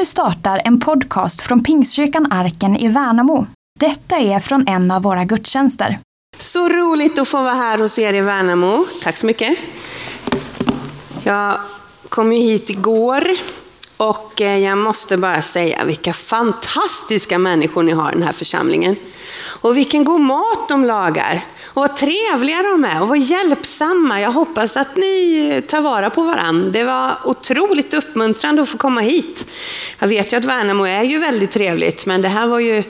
Nu startar en podcast från Pingstkyrkan Arken i Värnamo. Detta är från en av våra gudstjänster. Så roligt att få vara här hos er i Värnamo. Tack så mycket. Jag kom ju hit igår och eh, jag måste bara säga vilka fantastiska människor ni har i den här församlingen. Och vilken god mat de lagar. Och vad trevliga de är och vad hjälpsamma. Jag hoppas att ni tar vara på varandra. Det var otroligt uppmuntrande att få komma hit. Jag vet ju att Värnamo är ju väldigt trevligt, men det här var ju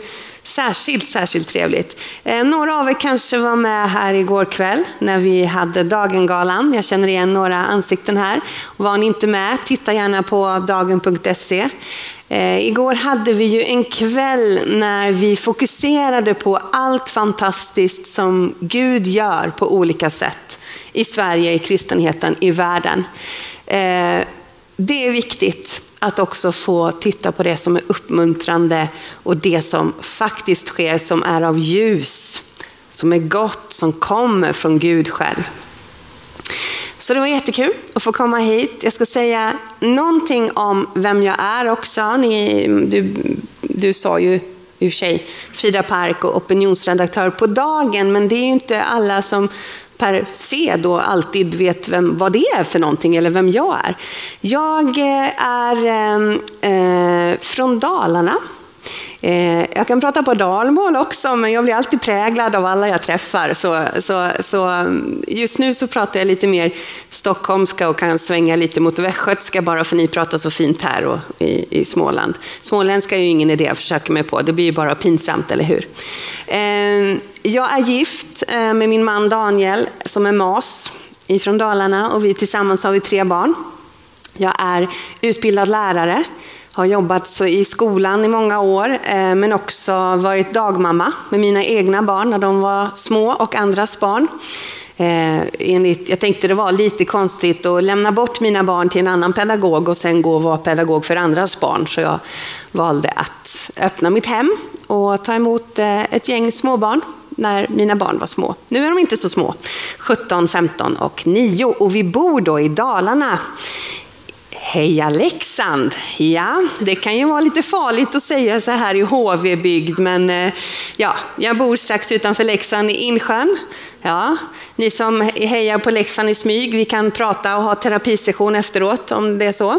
Särskilt, särskilt trevligt. Eh, några av er kanske var med här igår kväll när vi hade Dagengalan. Jag känner igen några ansikten här. Var ni inte med, titta gärna på dagen.se. Eh, igår hade vi ju en kväll när vi fokuserade på allt fantastiskt som Gud gör på olika sätt i Sverige, i kristenheten, i världen. Eh, det är viktigt att också få titta på det som är uppmuntrande och det som faktiskt sker som är av ljus, som är gott, som kommer från Gud själv. Så det var jättekul att få komma hit. Jag ska säga någonting om vem jag är också. Ni, du, du sa ju i och för sig Frida Park och opinionsredaktör på dagen, men det är ju inte alla som per se då alltid vet vem, vad det är för någonting eller vem jag är. Jag eh, är eh, eh, från Dalarna. Eh, jag kan prata på dalmål också, men jag blir alltid präglad av alla jag träffar. Så, så, så mm, just nu så pratar jag lite mer stockholmska och kan svänga lite mot västgötska bara för ni pratar så fint här och i, i Småland. Småländska är ju ingen idé att försöka mig på, det blir ju bara pinsamt, eller hur? Ehm, jag är gift eh, med min man Daniel som är mas ifrån Dalarna och vi tillsammans har vi tre barn. Jag är utbildad lärare har jobbat i skolan i många år, eh, men också varit dagmamma med mina egna barn när de var små och andras barn. Eh, enligt, jag tänkte det var lite konstigt att lämna bort mina barn till en annan pedagog och sen gå och vara pedagog för andras barn, så jag valde att öppna mitt hem och ta emot eh, ett gäng småbarn när mina barn var små. Nu är de inte så små, 17, 15 och 9 och vi bor då i Dalarna Heja Leksand! Ja, det kan ju vara lite farligt att säga så här i HV-bygd, men eh, ja, jag bor strax utanför Leksand i Insjön. Ja, ni som hejar på Leksand i smyg, vi kan prata och ha terapisession efteråt om det är så.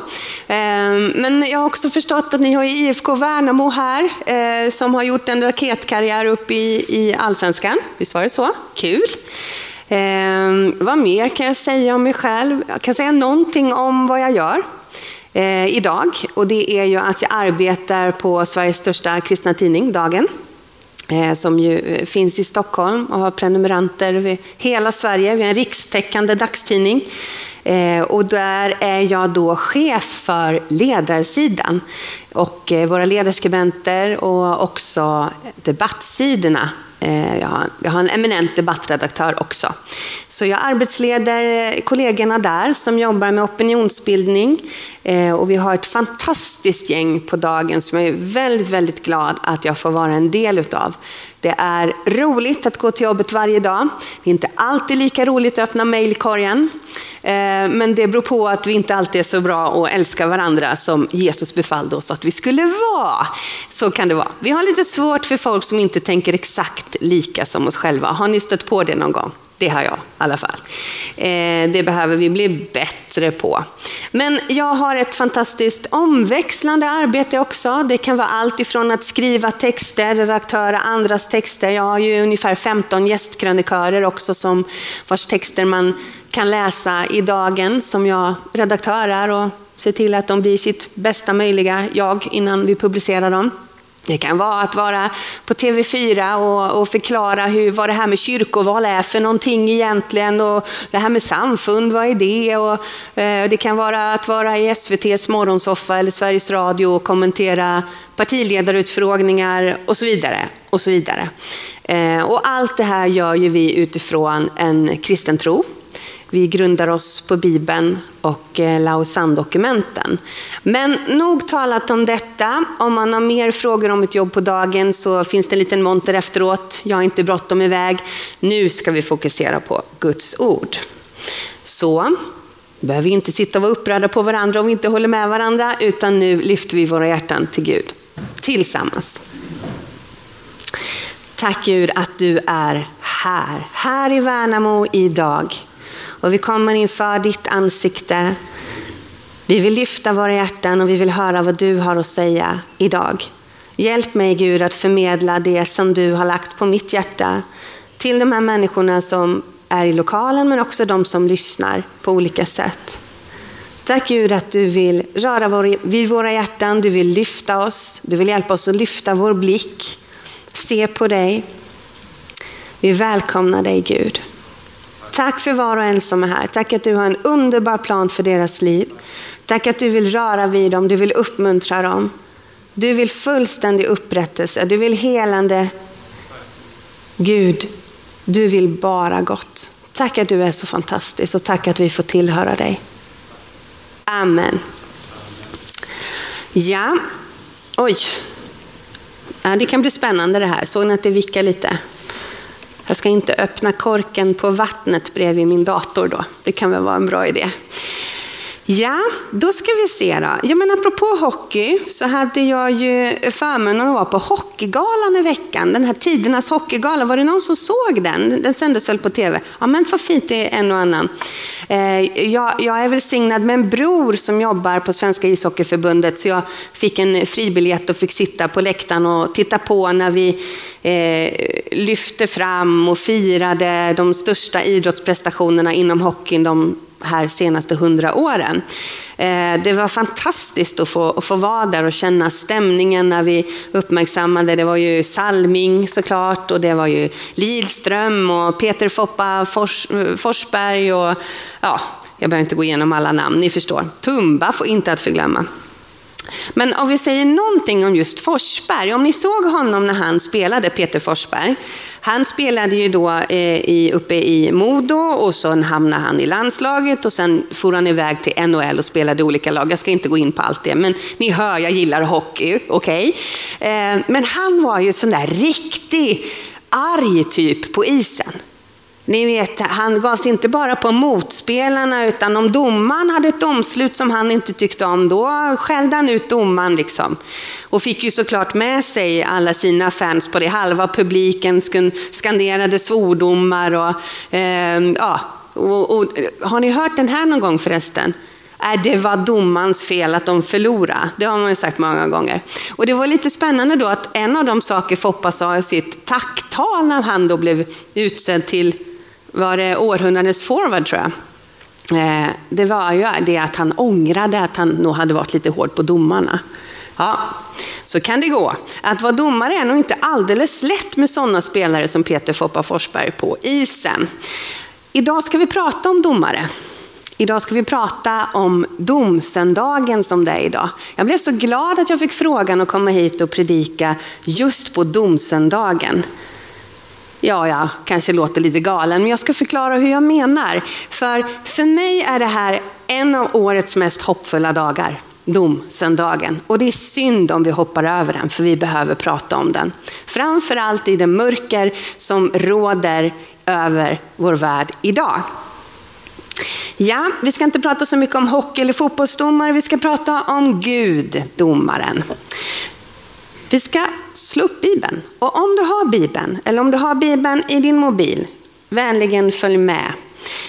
Eh, men jag har också förstått att ni har IFK Värnamo här, eh, som har gjort en raketkarriär upp i, i allsvenskan. Visst var det så? Kul! Eh, vad mer kan jag säga om mig själv? Jag kan säga någonting om vad jag gör eh, idag. Och det är ju att jag arbetar på Sveriges största kristna tidning, Dagen. Eh, som ju eh, finns i Stockholm och har prenumeranter i hela Sverige. Vi är en rikstäckande dagstidning. Eh, och där är jag då chef för ledarsidan. Och eh, våra ledarskribenter och också debattsidorna Eh, jag har, jag har en eminent debattredaktör också. Så jag arbetsleder kollegorna där som jobbar med opinionsbildning. Eh, och vi har ett fantastiskt gäng på dagen som jag är väldigt, väldigt glad att jag får vara en del utav. Det är roligt att gå till jobbet varje dag. Det är inte alltid lika roligt att öppna mejlkorgen. Eh, men det beror på att vi inte alltid är så bra och älskar varandra som Jesus befallde oss att vi skulle vara. Så kan det vara. Vi har lite svårt för folk som inte tänker exakt lika som oss själva. Har ni stött på det någon gång? Det har jag i alla fall. Eh, det behöver vi bli bättre på. Men jag har ett fantastiskt omväxlande arbete också. Det kan vara allt ifrån att skriva texter, redaktöra andras texter. Jag har ju ungefär 15 gästkrönikörer också som, vars texter man kan läsa i dagen som jag redaktörar och ser till att de blir sitt bästa möjliga jag innan vi publicerar dem. Det kan vara att vara på TV4 och, och, förklara hur, vad det här med kyrkoval är för någonting egentligen och det här med samfund, vad är det? Och, eh, det kan vara att vara i SVTs morgonsoffa eller Sveriges Radio och kommentera partiledarutfrågningar och så vidare. Och så vidare. Eh, och allt det här gör ju vi utifrån en kristen tro vi grundar oss på Bibeln och eh, Lausanne-dokumenten. Men nog talat om detta. Om man har mer frågor om ett jobb på dagen så finns det en liten monter efteråt. Jag har inte bråttom iväg. Nu ska vi fokusera på Guds ord. Så, behöver vi inte sitta och vara upprörda på varandra om vi inte håller med varandra, utan nu lyfter vi våra hjärtan till Gud tillsammans. Tack Gud att du är här, här i Värnamo idag. Och vi kommer inför ditt ansikte. Vi vill lyfta våra hjärtan och vi vill höra vad du har att säga idag. Hjälp mig Gud att förmedla det som du har lagt på mitt hjärta till de här människorna som är i lokalen men också de som lyssnar på olika sätt. Tack Gud att du vill röra vid våra hjärtan, du vill lyfta oss, du vill hjälpa oss att lyfta vår blick, se på dig. Vi välkomnar dig Gud. Tack för var och en som är här. Tack att du har en underbar plan för deras liv. Tack att du vill röra vid dem, du vill uppmuntra dem. Du vill fullständig upprättelse, du vill helande. Gud, du vill bara gott. Tack att du är så fantastisk och tack att vi får tillhöra dig. Amen. Ja, oj. Ja, det kan bli spännande det här. Såg ni att det vickar lite? Jag ska inte öppna korken på vattnet bredvid min dator då. Det kan väl vara en bra idé. Ja, då ska vi se då. Ja, men apropå hockey så hade jag ju förmånen att vara på Hockeygalan i veckan. Den här tidernas hockeygala. Var det någon som såg den? Den sändes väl på tv? Ja, men för fint det är en och annan. Eh, jag, jag är välsignad med en bror som jobbar på Svenska ishockeyförbundet så jag fick en fribiljett och fick sitta på läktaren och titta på när vi eh, lyfte fram och firade de största idrottsprestationerna inom hockeyn de här senaste hundra åren. Eh, det var fantastiskt att få, att få vara där och känna stämningen när vi uppmärksammade, det var ju Salming såklart och det var ju Lidström och Peter Foppa Fors, Forsberg och ja, jag behöver inte gå igenom alla namn, ni förstår. Tumba får inte att förglömma. Men om vi säger någonting om just Forsberg, om ni såg honom när han spelade, Peter Forsberg, han spelade ju då eh, i, uppe i Modo och sen hamnade han i landslaget och sen for han iväg till NHL och spelade i olika lag. Jag ska inte gå in på allt det, men ni hör, jag gillar hockey, okej? Okay? Eh, men han var ju sån där riktig arg typ på isen. Ni vet, han gav sig inte bara på motspelarna, utan om domaren hade ett domslut som han inte tyckte om, då skällde han ut domaren. Liksom. Och fick ju såklart med sig alla sina fans på det. Halva publiken skanderade svordomar. Och, eh, ja, och, och, har ni hört den här någon gång förresten? Nej, det var domarens fel att de förlorade. Det har man ju sagt många gånger. Och det var lite spännande då att en av de saker Foppa sa i sitt tacktal när han då blev utsedd till var det århundradets forward tror jag. Eh, det var ju det att han ångrade att han nog hade varit lite hård på domarna. Ja, så kan det gå. Att vara domare är nog inte alldeles lätt med sådana spelare som Peter Foppa Forsberg på isen. Idag ska vi prata om domare. Idag ska vi prata om domsöndagen som det är idag. Jag blev så glad att jag fick frågan att komma hit och predika just på domsöndagen. Ja, jag kanske låter lite galen, men jag ska förklara hur jag menar. För, för mig är det här en av årets mest hoppfulla dagar, domsöndagen. Och det är synd om vi hoppar över den, för vi behöver prata om den. Framförallt i det mörker som råder över vår värld idag. Ja, vi ska inte prata så mycket om hockey eller fotbollsdomare, vi ska prata om Gud, domaren. Vi ska slå upp Bibeln. Och om du har Bibeln, eller om du har Bibeln i din mobil, vänligen följ med.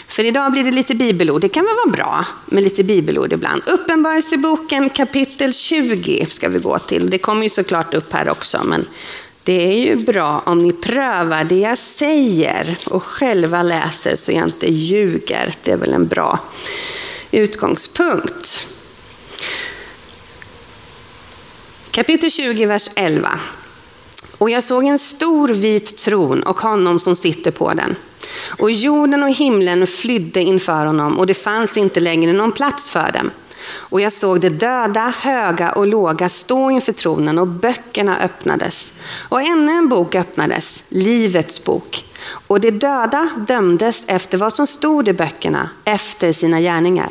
För idag blir det lite bibelord. Det kan väl vara bra med lite bibelord ibland. Uppenbarelseboken kapitel 20 ska vi gå till. Det kommer ju såklart upp här också, men det är ju bra om ni prövar det jag säger och själva läser så jag inte ljuger. Det är väl en bra utgångspunkt. Kapitel 20, vers 11. Och jag såg en stor vit tron och honom som sitter på den. Och jorden och himlen flydde inför honom och det fanns inte längre någon plats för dem. Och jag såg de döda, höga och låga stå inför tronen och böckerna öppnades. Och ännu en bok öppnades, Livets bok. Och de döda dömdes efter vad som stod i böckerna, efter sina gärningar.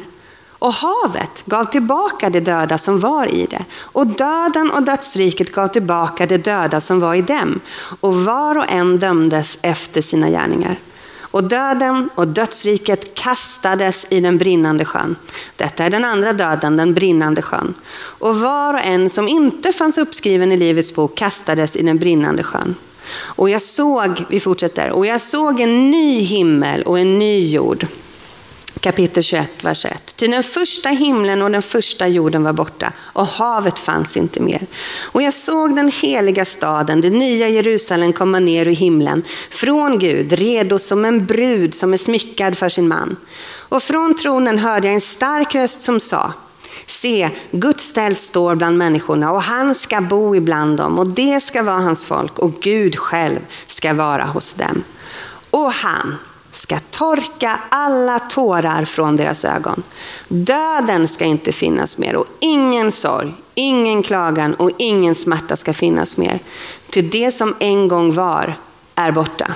Och havet gav tillbaka de döda som var i det. Och döden och dödsriket gav tillbaka de döda som var i dem. Och var och en dömdes efter sina gärningar. Och döden och dödsriket kastades i den brinnande sjön. Detta är den andra döden, den brinnande sjön. Och var och en som inte fanns uppskriven i Livets bok kastades i den brinnande sjön. Och jag såg, vi fortsätter, och jag såg en ny himmel och en ny jord kapitel 21, vers 1. Ty den första himlen och den första jorden var borta och havet fanns inte mer. Och jag såg den heliga staden, det nya Jerusalem, komma ner ur himlen från Gud, redo som en brud som är smyckad för sin man. Och från tronen hörde jag en stark röst som sa Se, Guds tält står bland människorna och han ska bo ibland dem och det ska vara hans folk och Gud själv ska vara hos dem. Och han, ska torka alla tårar från deras ögon. Döden ska inte finnas mer och ingen sorg, ingen klagan och ingen smärta ska finnas mer. Ty det som en gång var är borta.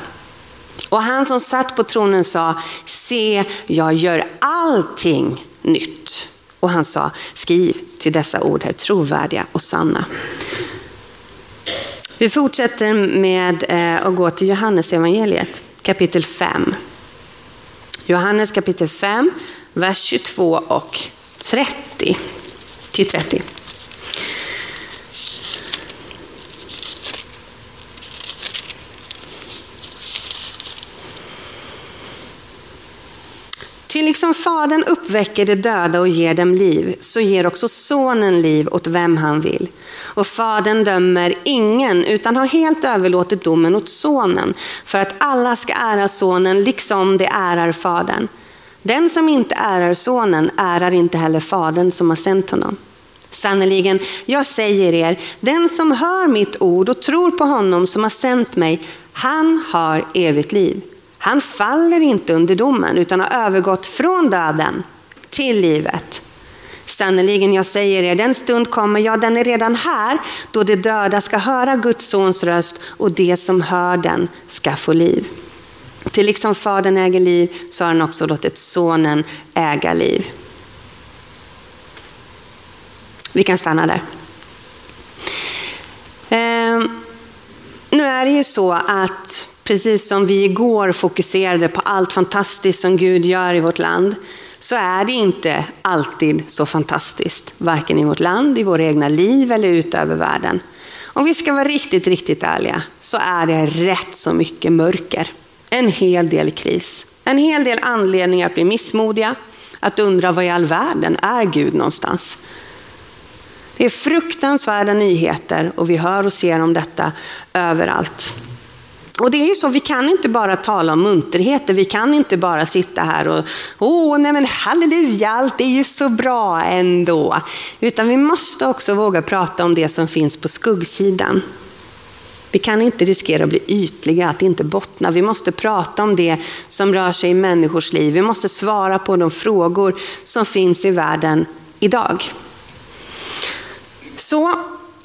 Och han som satt på tronen sa, se, jag gör allting nytt. Och han sa, skriv till dessa ord är trovärdiga och sanna. Vi fortsätter med eh, att gå till Johannes evangeliet kapitel 5. Johannes kapitel 5, vers 22 och 30 till 30. Ty liksom Fadern uppväcker de döda och ger dem liv, så ger också Sonen liv åt vem han vill. Och Fadern dömer ingen, utan har helt överlåtit domen åt Sonen, för att alla ska ära Sonen liksom de ärar Fadern. Den som inte ärar Sonen ärar inte heller Fadern som har sänt honom. Sannerligen, jag säger er, den som hör mitt ord och tror på honom som har sänt mig, han har evigt liv. Han faller inte under domen utan har övergått från döden till livet. Sannerligen, jag säger er, den stund kommer, ja den är redan här, då de döda ska höra Guds sons röst och det som hör den ska få liv. Till liksom Fadern äger liv så har han också låtit Sonen äga liv. Vi kan stanna där. Eh, nu är det ju så att Precis som vi igår fokuserade på allt fantastiskt som Gud gör i vårt land, så är det inte alltid så fantastiskt, varken i vårt land, i våra egna liv eller utöver världen. Om vi ska vara riktigt, riktigt ärliga, så är det rätt så mycket mörker. En hel del kris. En hel del anledningar att bli missmodiga, att undra vad i all världen är Gud någonstans? Det är fruktansvärda nyheter och vi hör och ser om detta överallt. Och det är ju så, vi kan inte bara tala om munterheter, vi kan inte bara sitta här och åh, nej men halleluja, allt är ju så bra ändå. Utan vi måste också våga prata om det som finns på skuggsidan. Vi kan inte riskera att bli ytliga, att inte bottna. Vi måste prata om det som rör sig i människors liv. Vi måste svara på de frågor som finns i världen idag. Så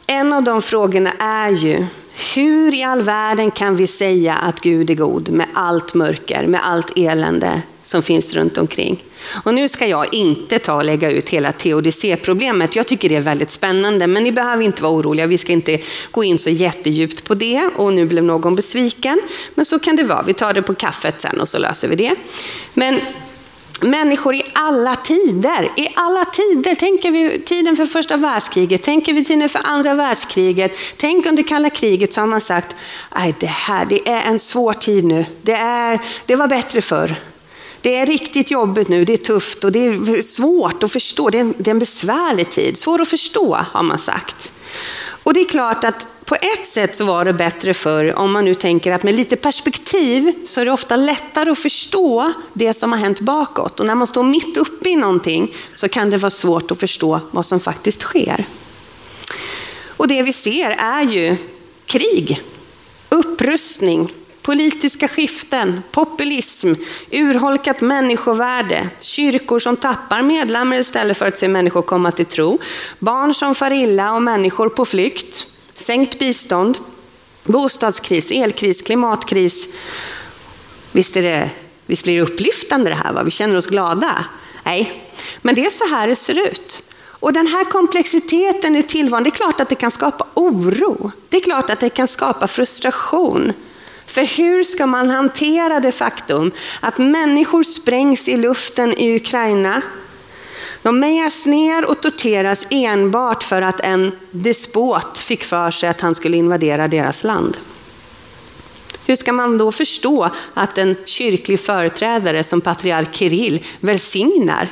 en av de frågorna är ju, hur i all världen kan vi säga att Gud är god med allt mörker, med allt elände som finns runt omkring? Och nu ska jag inte ta och lägga ut hela teodicéproblemet. Jag tycker det är väldigt spännande, men ni behöver inte vara oroliga. Vi ska inte gå in så jättedjupt på det och nu blev någon besviken. Men så kan det vara. Vi tar det på kaffet sen och så löser vi det. Men människor i alla tider. I alla tider. Tänker vi tiden för första världskriget, tänker vi tiden för andra världskriget, tänk under kalla kriget så har man sagt, nej det här det är en svår tid nu. Det, är, det var bättre förr. Det är riktigt jobbigt nu, det är tufft och det är svårt att förstå. Det är en, det är en besvärlig tid, svår att förstå har man sagt. Och det är klart att på ett sätt så var det bättre förr, om man nu tänker att med lite perspektiv så är det ofta lättare att förstå det som har hänt bakåt. Och när man står mitt uppe i någonting så kan det vara svårt att förstå vad som faktiskt sker. Och det vi ser är ju krig, upprustning, politiska skiften, populism, urholkat människovärde, kyrkor som tappar medlemmar istället för att se människor komma till tro, barn som far illa och människor på flykt, sänkt bistånd, bostadskris, elkris, klimatkris. Visst, är det, visst blir det upplyftande det här, va? vi känner oss glada? Nej, men det är så här det ser ut. Och den här komplexiteten i tillvaron, det är klart att det kan skapa oro. Det är klart att det kan skapa frustration. För hur ska man hantera det faktum att människor sprängs i luften i Ukraina? De mejas ner och torteras enbart för att en despot fick för sig att han skulle invadera deras land. Hur ska man då förstå att en kyrklig företrädare som patriark Kirill välsignar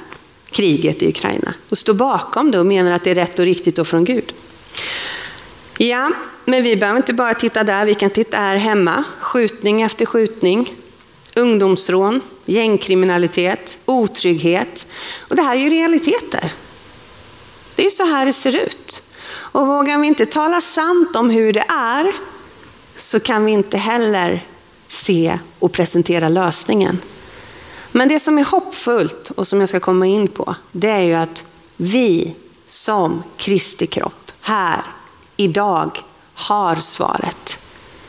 kriget i Ukraina och står bakom det och menar att det är rätt och riktigt och från Gud? Ja, men vi behöver inte bara titta där, vi kan titta här hemma. Skjutning efter skjutning, ungdomsrån, gängkriminalitet, otrygghet. Och det här är ju realiteter. Det är ju så här det ser ut. Och vågar vi inte tala sant om hur det är, så kan vi inte heller se och presentera lösningen. Men det som är hoppfullt och som jag ska komma in på, det är ju att vi som Kristi kropp här idag har svaret.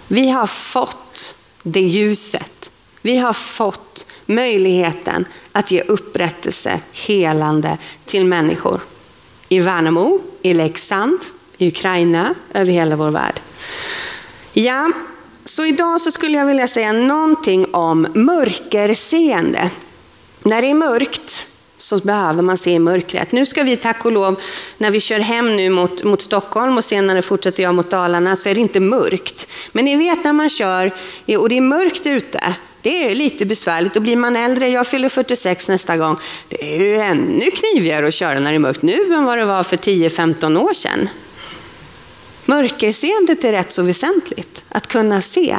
Vi har fått det ljuset. Vi har fått möjligheten att ge upprättelse, helande till människor. I Värnamo, i Leksand, i Ukraina, över hela vår värld. Ja, så idag så skulle jag vilja säga någonting om mörkerseende. När det är mörkt så behöver man se i mörkret. Nu ska vi tack och lov, när vi kör hem nu mot, mot Stockholm och senare fortsätter jag mot Dalarna, så är det inte mörkt. Men ni vet när man kör och det är mörkt ute, det är lite besvärligt och blir man äldre, jag fyller 46 nästa gång, det är ju ännu knivigare att köra när det är mörkt nu än vad det var för 10-15 år sedan. Mörkerseendet är rätt så väsentligt, att kunna se,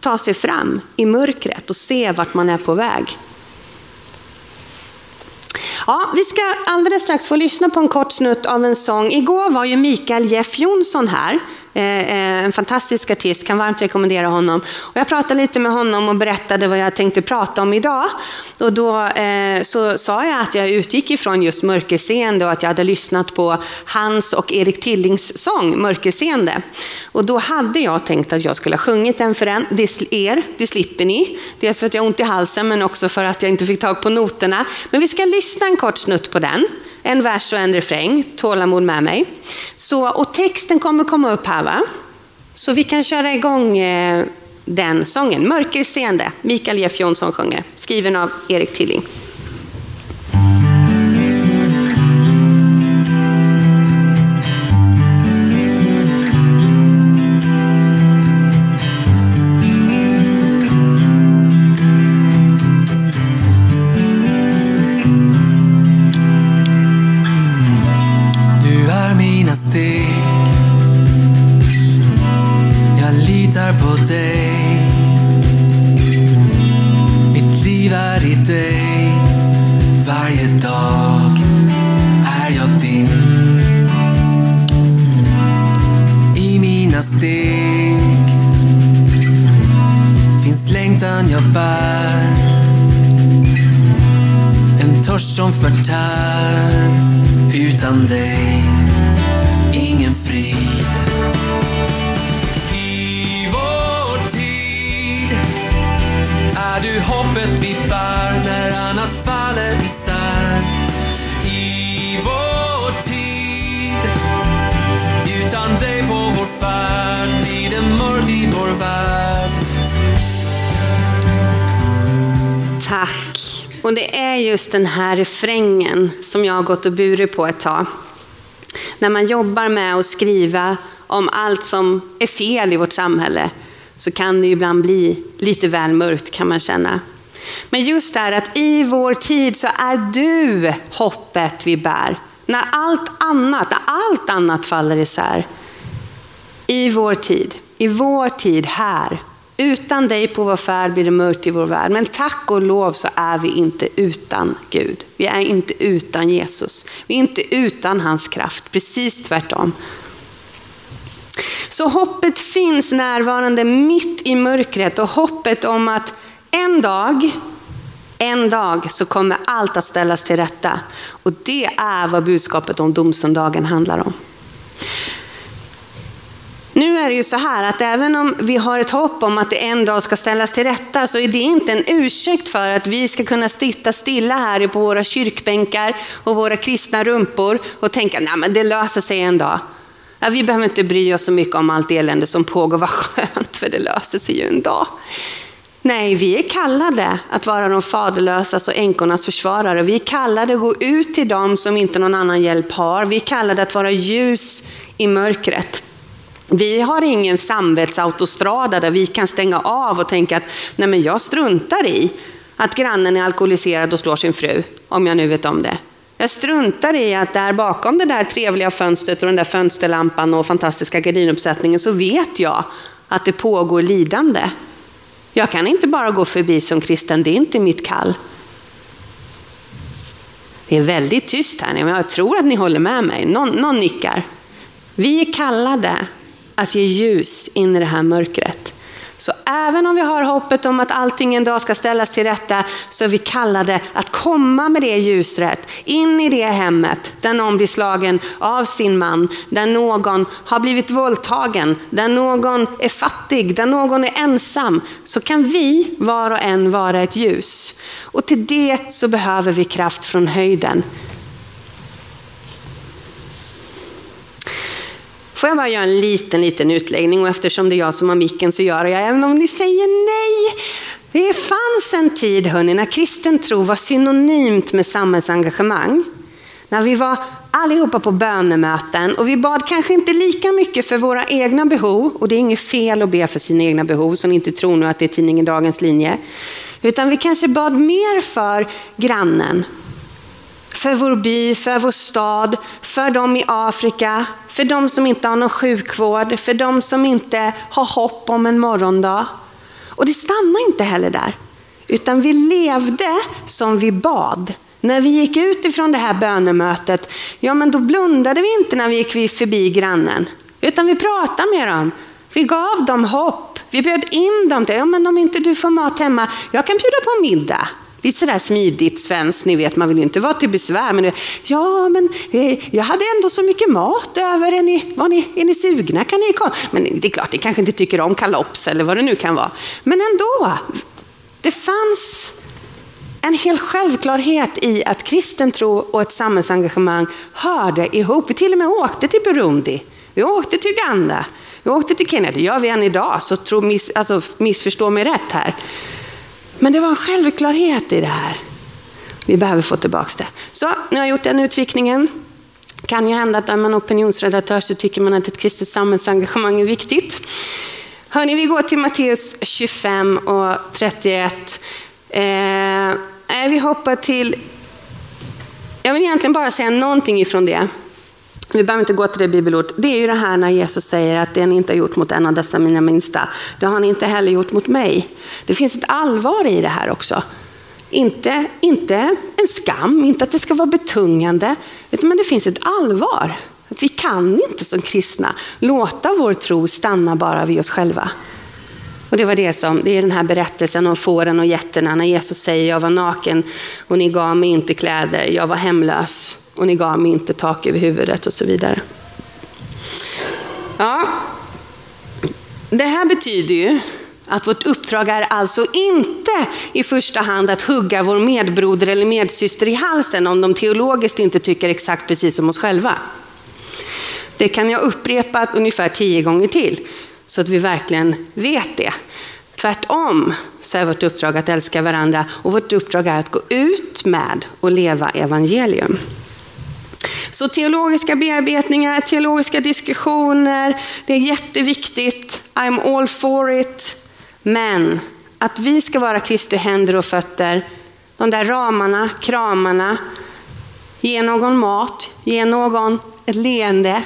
ta sig fram i mörkret och se vart man är på väg. Ja, vi ska alldeles strax få lyssna på en kort snutt av en sång. Igår var ju Mikael Jeff Jonsson här. Eh, eh, en fantastisk artist, kan varmt rekommendera honom. Och jag pratade lite med honom och berättade vad jag tänkte prata om idag. Och då eh, så sa jag att jag utgick ifrån just mörkerseende och att jag hade lyssnat på hans och Erik Tillings sång Mörkerseende. Och då hade jag tänkt att jag skulle ha sjungit den för en, er, det slipper ni. Dels för att jag har ont i halsen men också för att jag inte fick tag på noterna. Men vi ska lyssna en kort snutt på den en vers och en refräng, tålamod med mig. Så, och texten kommer komma upp här va? Så vi kan köra igång eh, den sången. Mörkerseende, Mikael Jeff Jonsson sjunger, skriven av Erik Tilling. Just den här refrängen som jag har gått och burit på ett tag. När man jobbar med att skriva om allt som är fel i vårt samhälle så kan det ibland bli lite väl mörkt kan man känna. Men just det här att i vår tid så är du hoppet vi bär. När allt annat, när allt annat faller isär. I vår tid, i vår tid här utan dig på vår färd blir det mörkt i vår värld. Men tack och lov så är vi inte utan Gud. Vi är inte utan Jesus. Vi är inte utan hans kraft, precis tvärtom. Så hoppet finns närvarande mitt i mörkret och hoppet om att en dag, en dag så kommer allt att ställas till rätta. Och det är vad budskapet om domsöndagen handlar om. Nu är det ju så här att även om vi har ett hopp om att det en dag ska ställas till rätta så är det inte en ursäkt för att vi ska kunna sitta stilla här på våra kyrkbänkar och våra kristna rumpor och tänka att det löser sig en dag. Ja, vi behöver inte bry oss så mycket om allt elände som pågår, vad skönt, för det löser sig ju en dag. Nej, vi är kallade att vara de faderlösas alltså och änkornas försvarare. Vi är kallade att gå ut till dem som inte någon annan hjälp har. Vi är kallade att vara ljus i mörkret. Vi har ingen samvetsautostrada där vi kan stänga av och tänka att nej men jag struntar i att grannen är alkoholiserad och slår sin fru, om jag nu vet om det. Jag struntar i att där bakom det där trevliga fönstret och den där fönsterlampan och fantastiska gardinuppsättningen så vet jag att det pågår lidande. Jag kan inte bara gå förbi som kristen, det är inte mitt kall. Det är väldigt tyst här, men jag tror att ni håller med mig. Någon, någon nickar. Vi är kallade att ge ljus in i det här mörkret. Så även om vi har hoppet om att allting en dag ska ställas till rätta så är vi kallade att komma med det ljusret in i det hemmet där någon blir slagen av sin man, där någon har blivit våldtagen, där någon är fattig, där någon är ensam. Så kan vi var och en vara ett ljus. Och till det så behöver vi kraft från höjden. Får jag bara göra en liten, liten utläggning och eftersom det är jag som har micken så gör jag även om ni säger nej. Det fanns en tid hörni, när kristen tro var synonymt med samhällsengagemang. När vi var allihopa på bönemöten och vi bad kanske inte lika mycket för våra egna behov, och det är inget fel att be för sina egna behov, så ni inte tror nu att det är tidningen Dagens linje. Utan vi kanske bad mer för grannen, för vår by, för vår stad, för dem i Afrika, för dem som inte har någon sjukvård, för dem som inte har hopp om en morgondag. Och det stannar inte heller där, utan vi levde som vi bad. När vi gick ut ifrån det här bönemötet, ja men då blundade vi inte när vi gick förbi grannen, utan vi pratade med dem. Vi gav dem hopp. Vi bjöd in dem till, ja men om inte du får mat hemma, jag kan bjuda på middag. Lite sådär smidigt svenskt, ni vet, man vill ju inte vara till besvär. Men ja, men eh, jag hade ändå så mycket mat över. Är ni, var ni, är ni sugna? Kan ni komma? Men det är klart, ni kanske inte tycker om kalops eller vad det nu kan vara. Men ändå, det fanns en hel självklarhet i att kristen tro och ett samhällsengagemang hörde ihop. Vi till och med åkte till Burundi, vi åkte till Uganda, vi åkte till Kenya. Det gör vi än idag, så tro, miss, alltså, missförstå mig rätt här. Men det var en självklarhet i det här. Vi behöver få tillbaka det. Så, nu har jag gjort den utvikningen. kan ju hända att är man opinionsredaktör så tycker man att ett kristet samhällsengagemang är viktigt. Hörni, vi går till Matteus 25 och 31. Eh, eh, vi hoppar till... Jag vill egentligen bara säga någonting ifrån det. Vi behöver inte gå till det bibelordet. Det är ju det här när Jesus säger att det ni inte har gjort mot en av dessa mina minsta, det har ni inte heller gjort mot mig. Det finns ett allvar i det här också. Inte, inte en skam, inte att det ska vara betungande, utan det finns ett allvar. Att vi kan inte som kristna låta vår tro stanna bara vid oss själva. Och det var det som, det är den här berättelsen om fåren och getterna när Jesus säger jag var naken och ni gav mig inte kläder, jag var hemlös och ni gav mig inte tak över huvudet och så vidare. Ja, det här betyder ju att vårt uppdrag är alltså inte i första hand att hugga vår medbroder eller medsyster i halsen om de teologiskt inte tycker exakt precis som oss själva. Det kan jag upprepa ungefär tio gånger till så att vi verkligen vet det. Tvärtom så är vårt uppdrag att älska varandra och vårt uppdrag är att gå ut med och leva evangelium. Så teologiska bearbetningar, teologiska diskussioner, det är jätteviktigt. I'm all for it. Men att vi ska vara Kristi händer och fötter, de där ramarna, kramarna, ge någon mat, ge någon ett leende,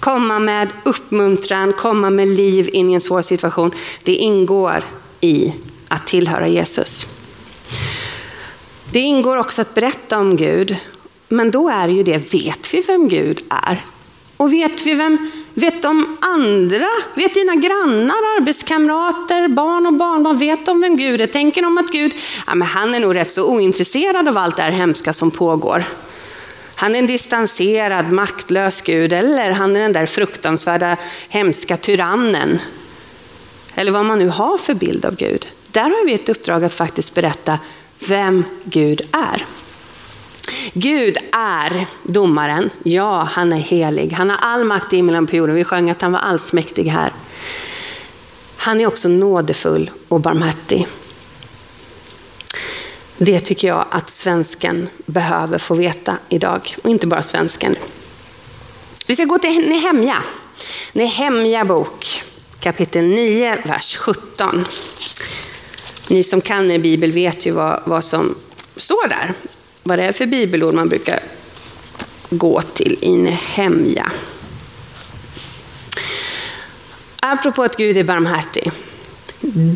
komma med uppmuntran, komma med liv in i en svår situation. Det ingår i att tillhöra Jesus. Det ingår också att berätta om Gud men då är ju det, vet vi vem Gud är? Och vet vi vem, vet de andra, vet dina grannar, arbetskamrater, barn och barnbarn, vet de vem Gud är? Tänker de att Gud, ja men han är nog rätt så ointresserad av allt det här hemska som pågår. Han är en distanserad, maktlös Gud, eller han är den där fruktansvärda, hemska tyrannen. Eller vad man nu har för bild av Gud. Där har vi ett uppdrag att faktiskt berätta vem Gud är. Gud är domaren. Ja, han är helig. Han har all makt i himlen på jorden. Vi sjöng att han var allsmäktig här. Han är också nådefull och barmhärtig. Det tycker jag att svensken behöver få veta idag. Och inte bara svensken. Vi ska gå till Nehemja. Nehemja bok, kapitel 9, vers 17. Ni som kan er bibel vet ju vad, vad som står där. Vad det är för bibelord man brukar gå till i Nehemja. Apropå att Gud är barmhärtig.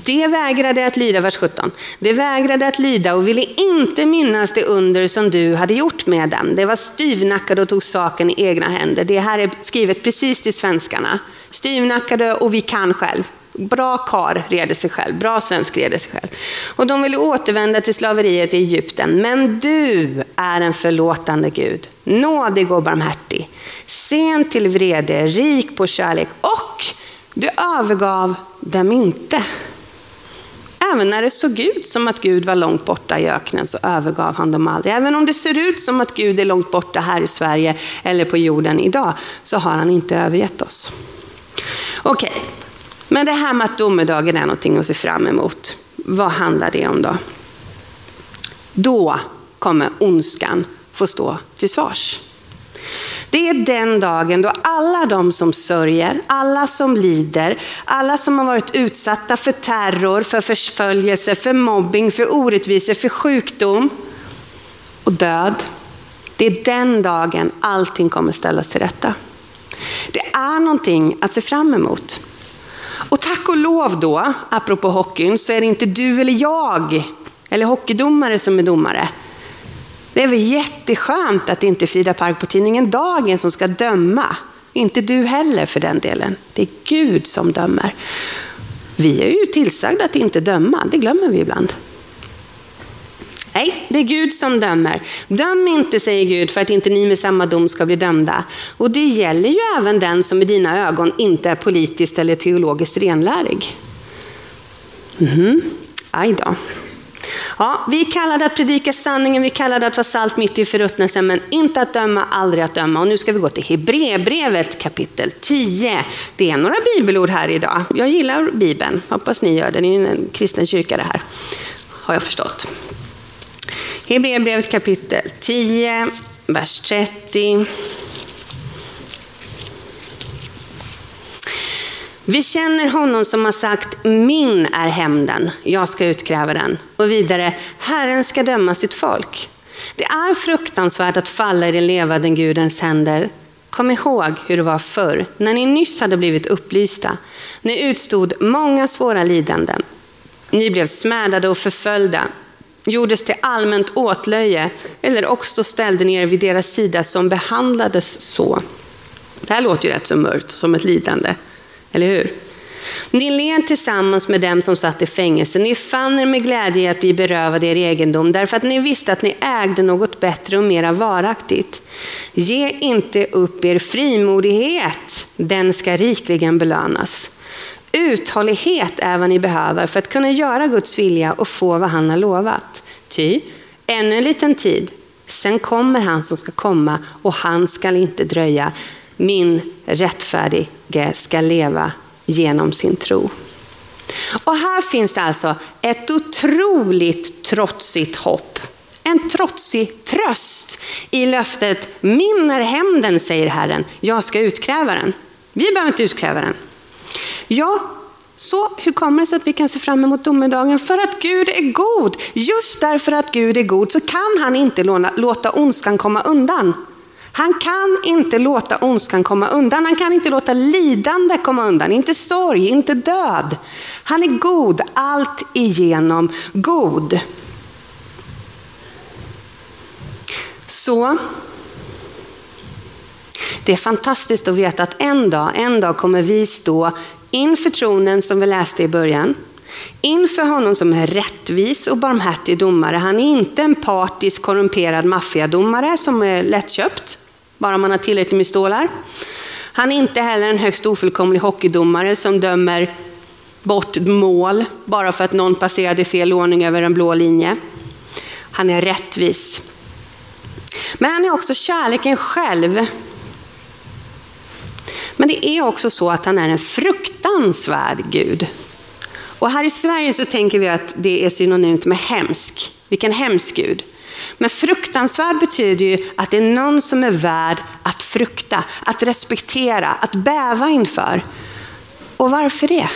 Det vägrade att lyda, vers 17. Det vägrade att lyda och ville inte minnas det under som du hade gjort med dem. Det var styvnackade och tog saken i egna händer. Det här är skrivet precis till svenskarna. Styvnackade och vi kan själv. Bra kar reder sig själv, bra svensk reder sig själv. Och de ville återvända till slaveriet i Egypten. Men du är en förlåtande Gud, nådig och barmhärtig, sen till vrede, rik på kärlek och du övergav dem inte. Även när det såg ut som att Gud var långt borta i öknen så övergav han dem aldrig. Även om det ser ut som att Gud är långt borta här i Sverige eller på jorden idag så har han inte övergett oss. Okej, okay men det här med att domedagen är någonting att se fram emot. Vad handlar det om då? Då kommer ondskan få stå till svars. Det är den dagen då alla de som sörjer, alla som lider, alla som har varit utsatta för terror, för förföljelse, för mobbing, för orättvisor, för sjukdom och död. Det är den dagen allting kommer ställas till rätta. Det är någonting att se fram emot. Och lov då, apropå hockeyn, så är det inte du eller jag, eller hockeydomare som är domare. Det är väl jätteskönt att det inte är Frida Park på tidningen Dagen som ska döma. Inte du heller för den delen. Det är Gud som dömer. Vi är ju tillsagda att inte döma, det glömmer vi ibland. Nej, det är Gud som dömer. Döm inte, säger Gud, för att inte ni med samma dom ska bli dömda. Och det gäller ju även den som i dina ögon inte är politiskt eller teologiskt renlärig. Mhm, Aj då. Ja, vi kallade att predika sanningen, vi kallade att vara salt mitt i förruttnelsen, men inte att döma, aldrig att döma. Och nu ska vi gå till Hebreerbrevet kapitel 10. Det är några bibelord här idag. Jag gillar Bibeln, hoppas ni gör det. Det är ju en kristen kyrka det här, har jag förstått. Hebreerbrevet kapitel 10, vers 30. Vi känner honom som har sagt, min är hämnden, jag ska utkräva den. Och vidare, Herren ska döma sitt folk. Det är fruktansvärt att falla i den levande Gudens händer. Kom ihåg hur det var förr, när ni nyss hade blivit upplysta. Ni utstod många svåra lidanden. Ni blev smädade och förföljda, gjordes till allmänt åtlöje, eller också ställde ni er vid deras sida som behandlades så. Det här låter ju rätt så mörkt, som ett lidande. Eller hur? Ni led tillsammans med dem som satt i fängelse. Ni fann er med glädje i att bli berövade er egendom därför att ni visste att ni ägde något bättre och mera varaktigt. Ge inte upp er frimodighet, den ska rikligen belönas. Uthållighet är vad ni behöver för att kunna göra Guds vilja och få vad han har lovat. Ty, ännu en liten tid, sen kommer han som ska komma och han skall inte dröja min rättfärdige ska leva genom sin tro. Och här finns det alltså ett otroligt trotsigt hopp. En trotsig tröst i löftet, min är hämnden, säger Herren, jag ska utkräva den. Vi behöver inte utkräva den. Ja, så hur kommer det sig att vi kan se fram emot domedagen? För att Gud är god. Just därför att Gud är god så kan han inte låta ondskan komma undan. Han kan inte låta ondskan komma undan. Han kan inte låta lidande komma undan. Inte sorg, inte död. Han är god, allt igenom god. Så det är fantastiskt att veta att en dag, en dag kommer vi stå inför tronen som vi läste i början. Inför honom som är rättvis och barmhärtig domare. Han är inte en partisk korrumperad maffiadomare som är lättköpt bara man har tillräckligt med stålar. Han är inte heller en högst ofullkomlig hockeydomare som dömer bort mål bara för att någon passerade fel ordning över en blå linje. Han är rättvis. Men han är också kärleken själv. Men det är också så att han är en fruktansvärd Gud. Och här i Sverige så tänker vi att det är synonymt med hemsk. Vilken hemsk Gud. Men fruktansvärd betyder ju att det är någon som är värd att frukta, att respektera, att bäva inför. Och varför det?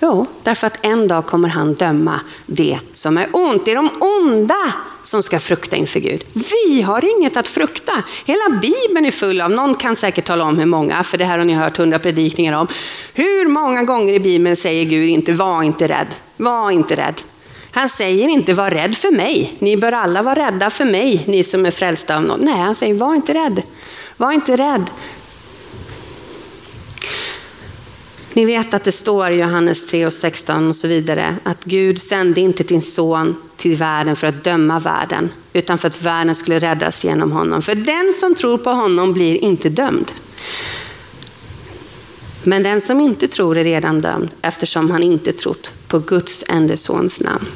Jo, därför att en dag kommer han döma det som är ont. Det är de onda som ska frukta inför Gud. Vi har inget att frukta. Hela Bibeln är full av, någon kan säkert tala om hur många, för det här har ni hört hundra predikningar om. Hur många gånger i Bibeln säger Gud inte, var inte rädd, var inte rädd. Han säger inte, var rädd för mig. Ni bör alla vara rädda för mig, ni som är frälsta av något. Nej, han säger, var inte rädd. Var inte rädd. Ni vet att det står i Johannes 3 och 16 och så vidare att Gud sände inte sin son till världen för att döma världen, utan för att världen skulle räddas genom honom. För den som tror på honom blir inte dömd. Men den som inte tror är redan dömd eftersom han inte trott på Guds enda sons namn.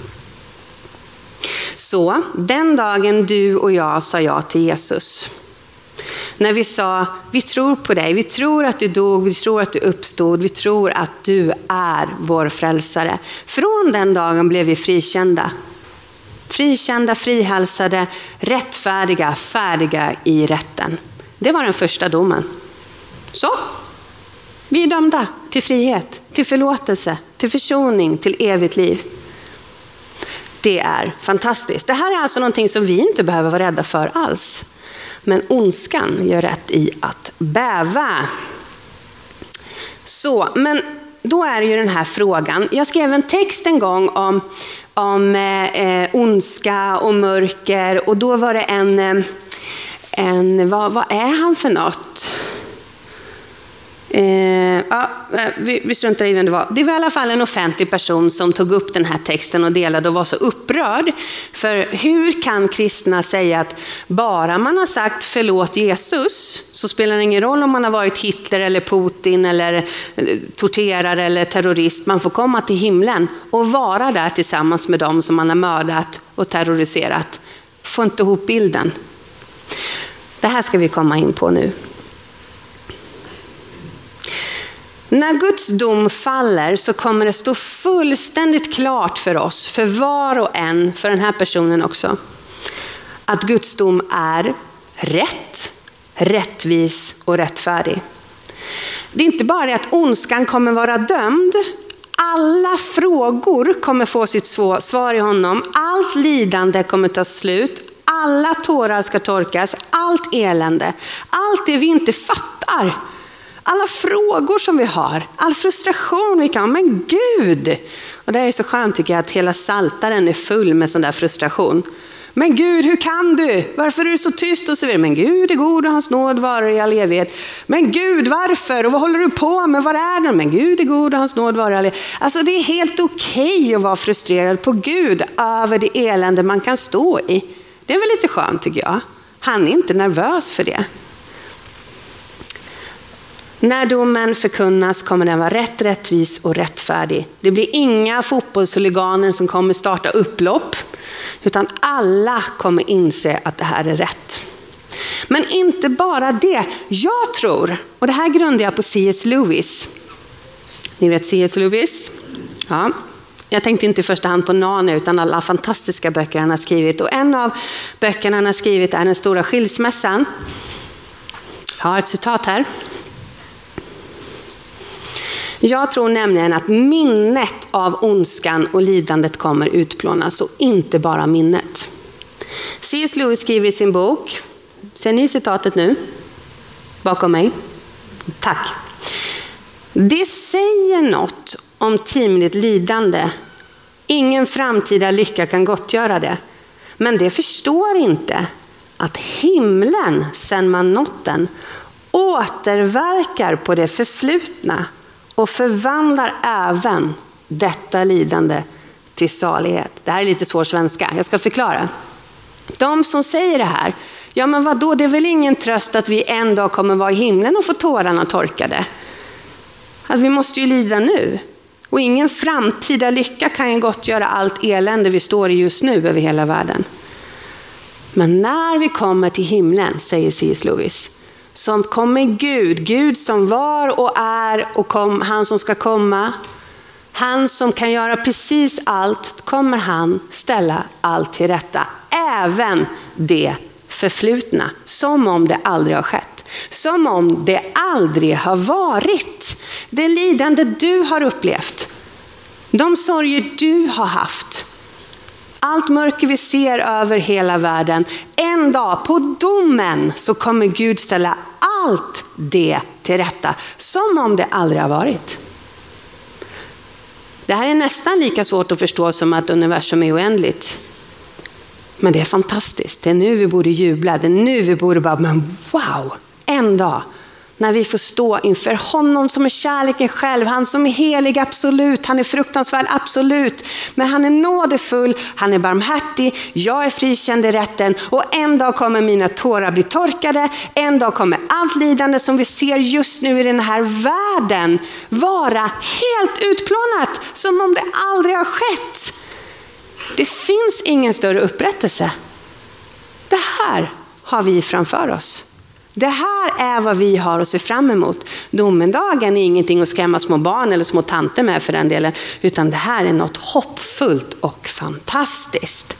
Så den dagen du och jag sa ja till Jesus, när vi sa, vi tror på dig, vi tror att du dog, vi tror att du uppstod, vi tror att du är vår frälsare. Från den dagen blev vi frikända. Frikända, frihalsade, rättfärdiga, färdiga i rätten. Det var den första domen. Så, vi är dömda till frihet, till förlåtelse, till försoning, till evigt liv. Det är fantastiskt. Det här är alltså någonting som vi inte behöver vara rädda för alls. Men ondskan gör rätt i att bäva. Så, men då är det ju den här frågan. Jag skrev en text en gång om, om eh, eh ondska och mörker och då var det en, eh, en vad, vad är han för något? Eh, ja, eh, vi, vi struntar i vem det var. Det var i alla fall en offentlig person som tog upp den här texten och delade och var så upprörd. För hur kan kristna säga att bara man har sagt förlåt Jesus så spelar det ingen roll om man har varit Hitler eller Putin eller eh, torterare eller terrorist. Man får komma till himlen och vara där tillsammans med dem som man har mördat och terroriserat. Får inte ihop bilden. Det här ska vi komma in på nu. När Guds dom faller så kommer det stå fullständigt klart för oss, för var och en, för den här personen också, att Guds dom är rätt, rättvis och rättfärdig. Det är inte bara det att ondskan kommer vara dömd, alla frågor kommer få sitt svar i honom, allt lidande kommer ta slut, alla tårar ska torkas, allt elände, allt det vi inte fattar alla frågor som vi har, all frustration vi kan ha. Men Gud! Och det är så skönt tycker jag att hela saltaren är full med sån där frustration. Men Gud, hur kan du? Varför är du så tyst? Och så vidare. Men Gud är god och hans nåd varar i all evighet. Men Gud, varför? Och vad håller du på med? Var är den? Men Gud är god och hans nåd varar i all evighet. Alltså det är helt okej okay att vara frustrerad på Gud över det elände man kan stå i. Det är väl lite skönt tycker jag. Han är inte nervös för det. När domen förkunnas kommer den vara rätt, rättvis och rättfärdig. Det blir inga fotbollshuliganer som kommer starta upplopp, utan alla kommer inse att det här är rätt. Men inte bara det. Jag tror, och det här grundar jag på C.S. Lewis. Ni vet C.S. Lewis? Ja. Jag tänkte inte i första hand på Nane utan alla fantastiska böcker han har skrivit. Och en av böckerna han har skrivit är Den stora skilsmässan. Jag har ett citat här. Jag tror nämligen att minnet av ondskan och lidandet kommer utplånas och inte bara minnet. C.S. Lewis skriver i sin bok, ser ni citatet nu? Bakom mig? Tack. Det säger något om timligt lidande. Ingen framtida lycka kan gottgöra det. Men det förstår inte att himlen, sen man nått den, återverkar på det förflutna och förvandlar även detta lidande till salighet. Det här är lite svår svenska, jag ska förklara. De som säger det här, ja men vadå, det är väl ingen tröst att vi en dag kommer vara i himlen och få tårarna torkade? Att vi måste ju lida nu. Och ingen framtida lycka kan ju gottgöra allt elände vi står i just nu över hela världen. Men när vi kommer till himlen, säger C.S. Lewis, så kommer Gud, Gud som var och är och kom, han som ska komma, han som kan göra precis allt, kommer han ställa allt till rätta. Även det förflutna, som om det aldrig har skett. Som om det aldrig har varit. Det lidande du har upplevt, de sorger du har haft, allt mörker vi ser över hela världen. En dag på domen så kommer Gud ställa allt det till rätta, som om det aldrig har varit. Det här är nästan lika svårt att förstå som att universum är oändligt. Men det är fantastiskt. Det är nu vi borde jubla. Det är nu vi borde bara, men wow, en dag när vi får stå inför honom som är kärleken själv, han som är helig, absolut, han är fruktansvärd, absolut. Men han är nådefull, han är barmhärtig, jag är frikänd i rätten och en dag kommer mina tårar bli torkade, en dag kommer allt lidande som vi ser just nu i den här världen vara helt utplånat, som om det aldrig har skett. Det finns ingen större upprättelse. Det här har vi framför oss. Det här är vad vi har att se fram emot. Domedagen är ingenting att skrämma små barn eller små tanter med för den delen, utan det här är något hoppfullt och fantastiskt.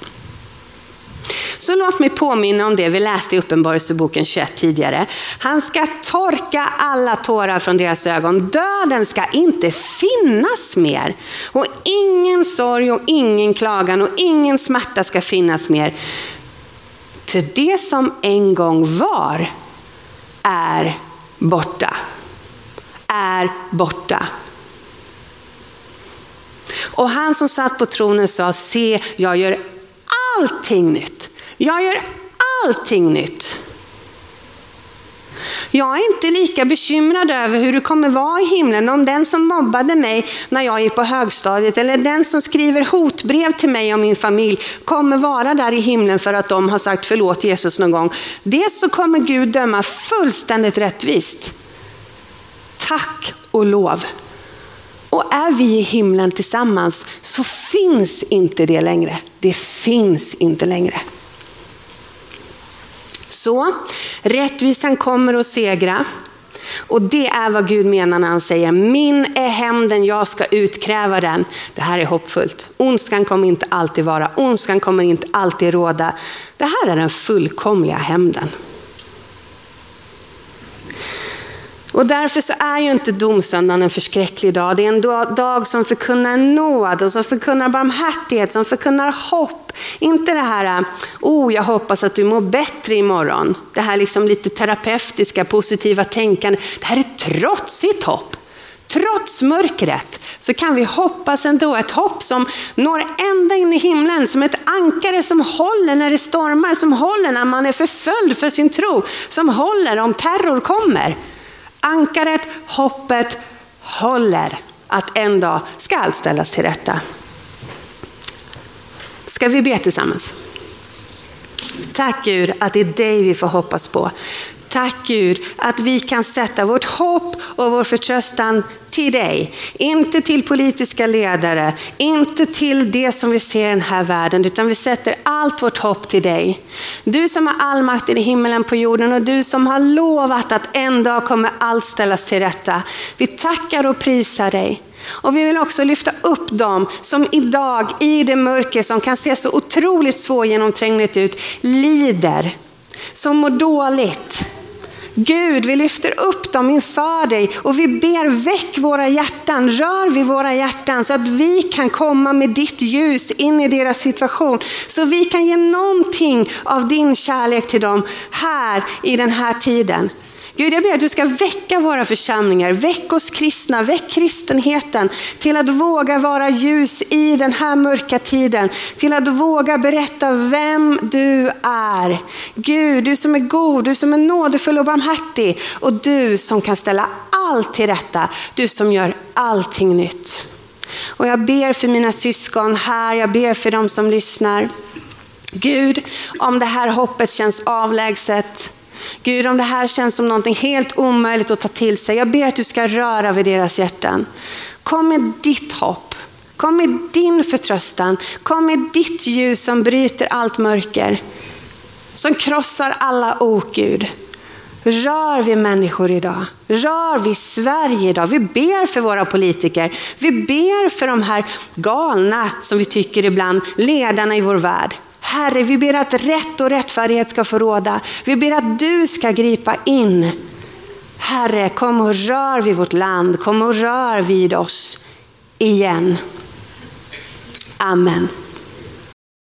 Så låt mig påminna om det vi läste i Uppenbarelseboken 21 tidigare. Han ska torka alla tårar från deras ögon. Döden ska inte finnas mer. Och ingen sorg och ingen klagan och ingen smärta ska finnas mer. Till det som en gång var är borta. Är borta. Och han som satt på tronen sa, se jag gör allting nytt. Jag gör allting nytt. Jag är inte lika bekymrad över hur det kommer vara i himlen om den som mobbade mig när jag gick på högstadiet eller den som skriver hotbrev till mig och min familj kommer vara där i himlen för att de har sagt förlåt Jesus någon gång. Dels så kommer Gud döma fullständigt rättvist. Tack och lov. Och är vi i himlen tillsammans så finns inte det längre. Det finns inte längre. Så rättvisan kommer att segra. Och det är vad Gud menar när han säger, min är hämnden, jag ska utkräva den. Det här är hoppfullt. Ondskan kommer inte alltid vara, ondskan kommer inte alltid råda. Det här är den fullkomliga hämnden. Och därför så är ju inte domsöndagen en förskräcklig dag. Det är en dag som förkunnar nåd och som förkunnar barmhärtighet, som förkunnar hopp. Inte det här, äh, oh jag hoppas att du mår bättre imorgon. Det här liksom lite terapeutiska, positiva tänkande. Det här är trotsigt hopp. Trots mörkret så kan vi hoppas ändå, ett hopp som når ända in i himlen, som ett ankare som håller när det stormar, som håller när man är förföljd för sin tro, som håller om terror kommer. Ankaret, hoppet håller att en dag ska allt ställas till rätta. Ska vi be tillsammans? Tack Gud att det är dig vi får hoppas på. Tack Gud att vi kan sätta vårt hopp och vår förtröstan till dig. Inte till politiska ledare, inte till det som vi ser i den här världen, utan vi sätter allt vårt hopp till dig. Du som har all makt i himmelen på jorden och du som har lovat att en dag kommer allt ställas till rätta. Vi tackar och prisar dig. Och vi vill också lyfta upp dem som idag i det mörker som kan se så otroligt svårgenomträngligt ut, lider, som mår dåligt Gud, vi lyfter upp dem inför dig och vi ber väck våra hjärtan, rör vid våra hjärtan så att vi kan komma med ditt ljus in i deras situation. Så vi kan ge någonting av din kärlek till dem här i den här tiden. Gud, jag ber att du ska väcka våra församlingar, väck oss kristna, väck kristenheten till att våga vara ljus i den här mörka tiden, till att våga berätta vem du är. Gud, du som är god, du som är nådefull och barmhärtig och du som kan ställa allt till rätta, du som gör allting nytt. Och jag ber för mina syskon här, jag ber för dem som lyssnar. Gud, om det här hoppet känns avlägset, Gud, om det här känns som någonting helt omöjligt att ta till sig, jag ber att du ska röra vid deras hjärtan. Kom med ditt hopp. Kom med din förtröstan. Kom med ditt ljus som bryter allt mörker. som krossar alla ok, Gud. Rör vi människor idag? Rör vi Sverige idag? Vi ber för våra politiker. Vi ber för de här galna, som vi tycker ibland, ledarna i vår värld. Herre, vi ber att rätt och rättfärdighet ska få råda. Vi ber att du ska gripa in. Herre, kom och rör vid vårt land. Kom och rör vid oss igen. Amen.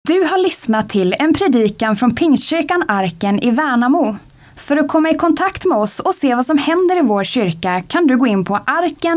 Du har lyssnat till en predikan från Pingstkyrkan Arken i Värnamo. För att komma i kontakt med oss och se vad som händer i vår kyrka kan du gå in på arkenvmo.se